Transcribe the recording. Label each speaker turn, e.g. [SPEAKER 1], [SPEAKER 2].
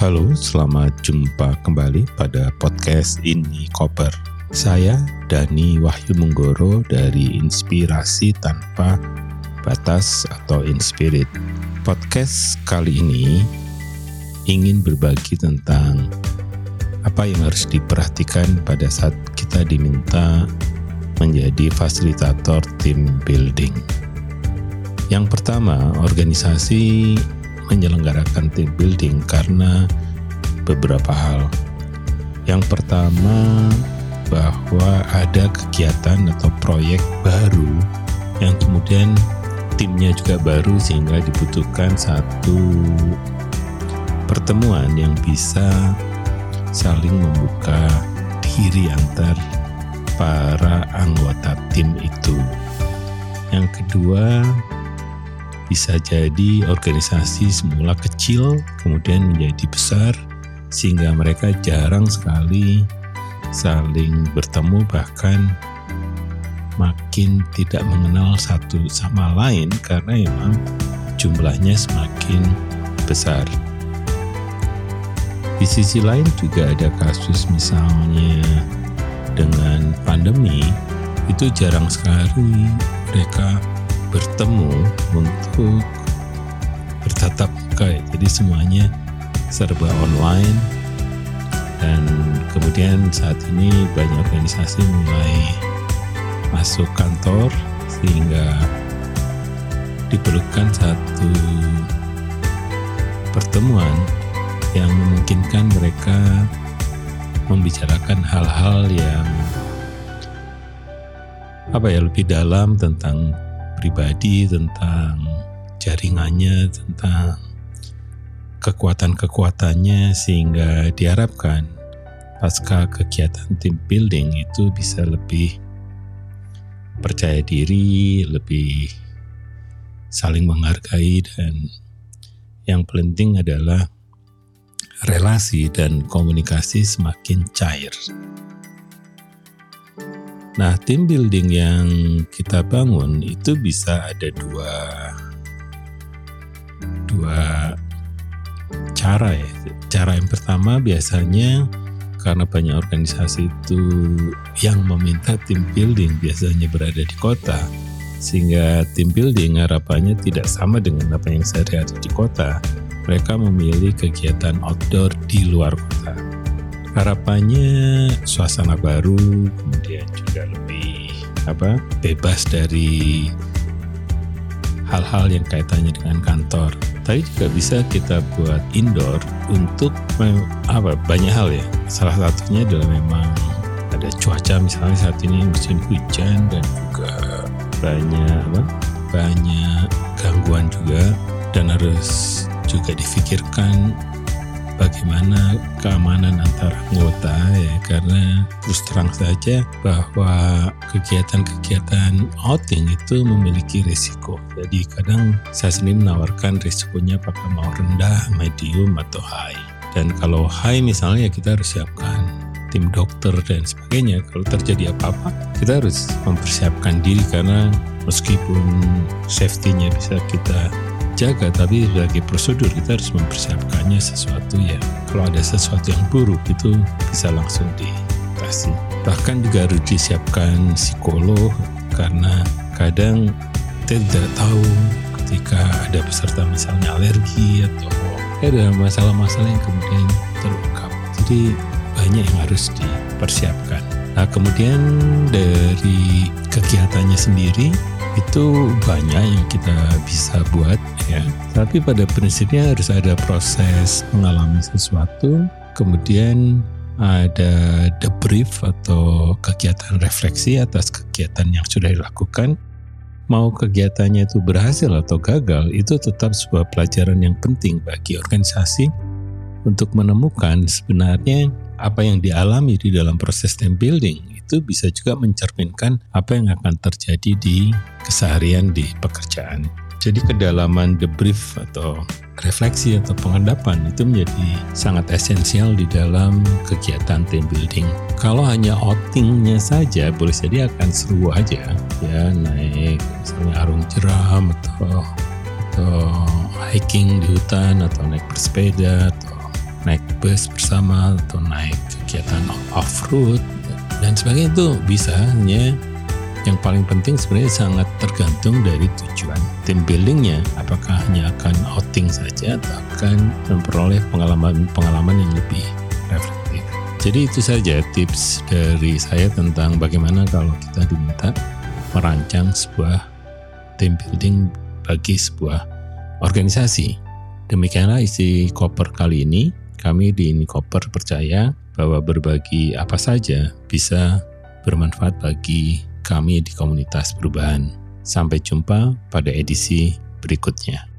[SPEAKER 1] Halo, selamat jumpa kembali pada podcast ini Koper. Saya Dani Wahyu Menggoro dari Inspirasi Tanpa Batas atau Inspirit. Podcast kali ini ingin berbagi tentang apa yang harus diperhatikan pada saat kita diminta menjadi fasilitator tim building. Yang pertama, organisasi menyelenggarakan team building karena beberapa hal. Yang pertama, bahwa ada kegiatan atau proyek baru yang kemudian timnya juga baru sehingga dibutuhkan satu pertemuan yang bisa saling membuka diri antar para anggota tim itu. Yang kedua, bisa jadi organisasi semula kecil kemudian menjadi besar sehingga mereka jarang sekali saling bertemu bahkan makin tidak mengenal satu sama lain karena memang jumlahnya semakin besar. Di sisi lain juga ada kasus misalnya dengan pandemi itu jarang sekali mereka bertemu untuk bertatap muka. Jadi semuanya serba online dan kemudian saat ini banyak organisasi mulai masuk kantor sehingga diperlukan satu pertemuan yang memungkinkan mereka membicarakan hal-hal yang apa ya lebih dalam tentang pribadi, tentang jaringannya, tentang kekuatan-kekuatannya sehingga diharapkan pasca kegiatan team building itu bisa lebih percaya diri, lebih saling menghargai dan yang penting adalah relasi dan komunikasi semakin cair. Nah, tim building yang kita bangun itu bisa ada dua dua cara ya. Cara yang pertama biasanya karena banyak organisasi itu yang meminta tim building biasanya berada di kota sehingga tim building harapannya tidak sama dengan apa yang sehari-hari di kota mereka memilih kegiatan outdoor di luar kota harapannya suasana baru kemudian juga lebih apa bebas dari hal-hal yang kaitannya dengan kantor. Tapi juga bisa kita buat indoor untuk apa banyak hal ya. Salah satunya adalah memang ada cuaca misalnya saat ini musim hujan dan juga banyak apa banyak gangguan juga. Dan harus juga difikirkan bagaimana keamanan antar anggota ya karena terus terang saja bahwa kegiatan-kegiatan outing itu memiliki risiko. Jadi kadang saya sendiri menawarkan risikonya apakah mau rendah, medium atau high. Dan kalau high misalnya ya kita harus siapkan tim dokter dan sebagainya. Kalau terjadi apa-apa, kita harus mempersiapkan diri karena meskipun safety-nya bisa kita jaga tapi sebagai prosedur kita harus mempersiapkannya sesuatu ya kalau ada sesuatu yang buruk itu bisa langsung diatasi bahkan juga harus disiapkan psikolog karena kadang kita tidak tahu ketika ada peserta misalnya alergi atau ada masalah-masalah yang kemudian terungkap. Jadi banyak yang harus dipersiapkan. Nah kemudian dari kegiatannya sendiri itu banyak yang kita bisa buat ya. Tapi pada prinsipnya harus ada proses mengalami sesuatu, kemudian ada debrief atau kegiatan refleksi atas kegiatan yang sudah dilakukan. Mau kegiatannya itu berhasil atau gagal, itu tetap sebuah pelajaran yang penting bagi organisasi untuk menemukan sebenarnya apa yang dialami di dalam proses team building itu bisa juga mencerminkan apa yang akan terjadi di keseharian di pekerjaan. Jadi kedalaman debrief atau refleksi atau pengendapan itu menjadi sangat esensial di dalam kegiatan team building. Kalau hanya outingnya saja boleh jadi akan seru aja ya naik misalnya arung jeram atau atau hiking di hutan atau naik bersepeda atau naik bus bersama atau naik kegiatan off-road dan sebagainya itu bisa hanya yang paling penting sebenarnya sangat tergantung dari tujuan tim buildingnya. Apakah hanya akan outing saja atau akan memperoleh pengalaman-pengalaman yang lebih reflektif. Jadi itu saja tips dari saya tentang bagaimana kalau kita diminta merancang sebuah tim building bagi sebuah organisasi. Demikianlah isi koper kali ini kami di ini koper percaya bahwa berbagi apa saja bisa bermanfaat bagi kami di komunitas perubahan. Sampai jumpa pada edisi berikutnya.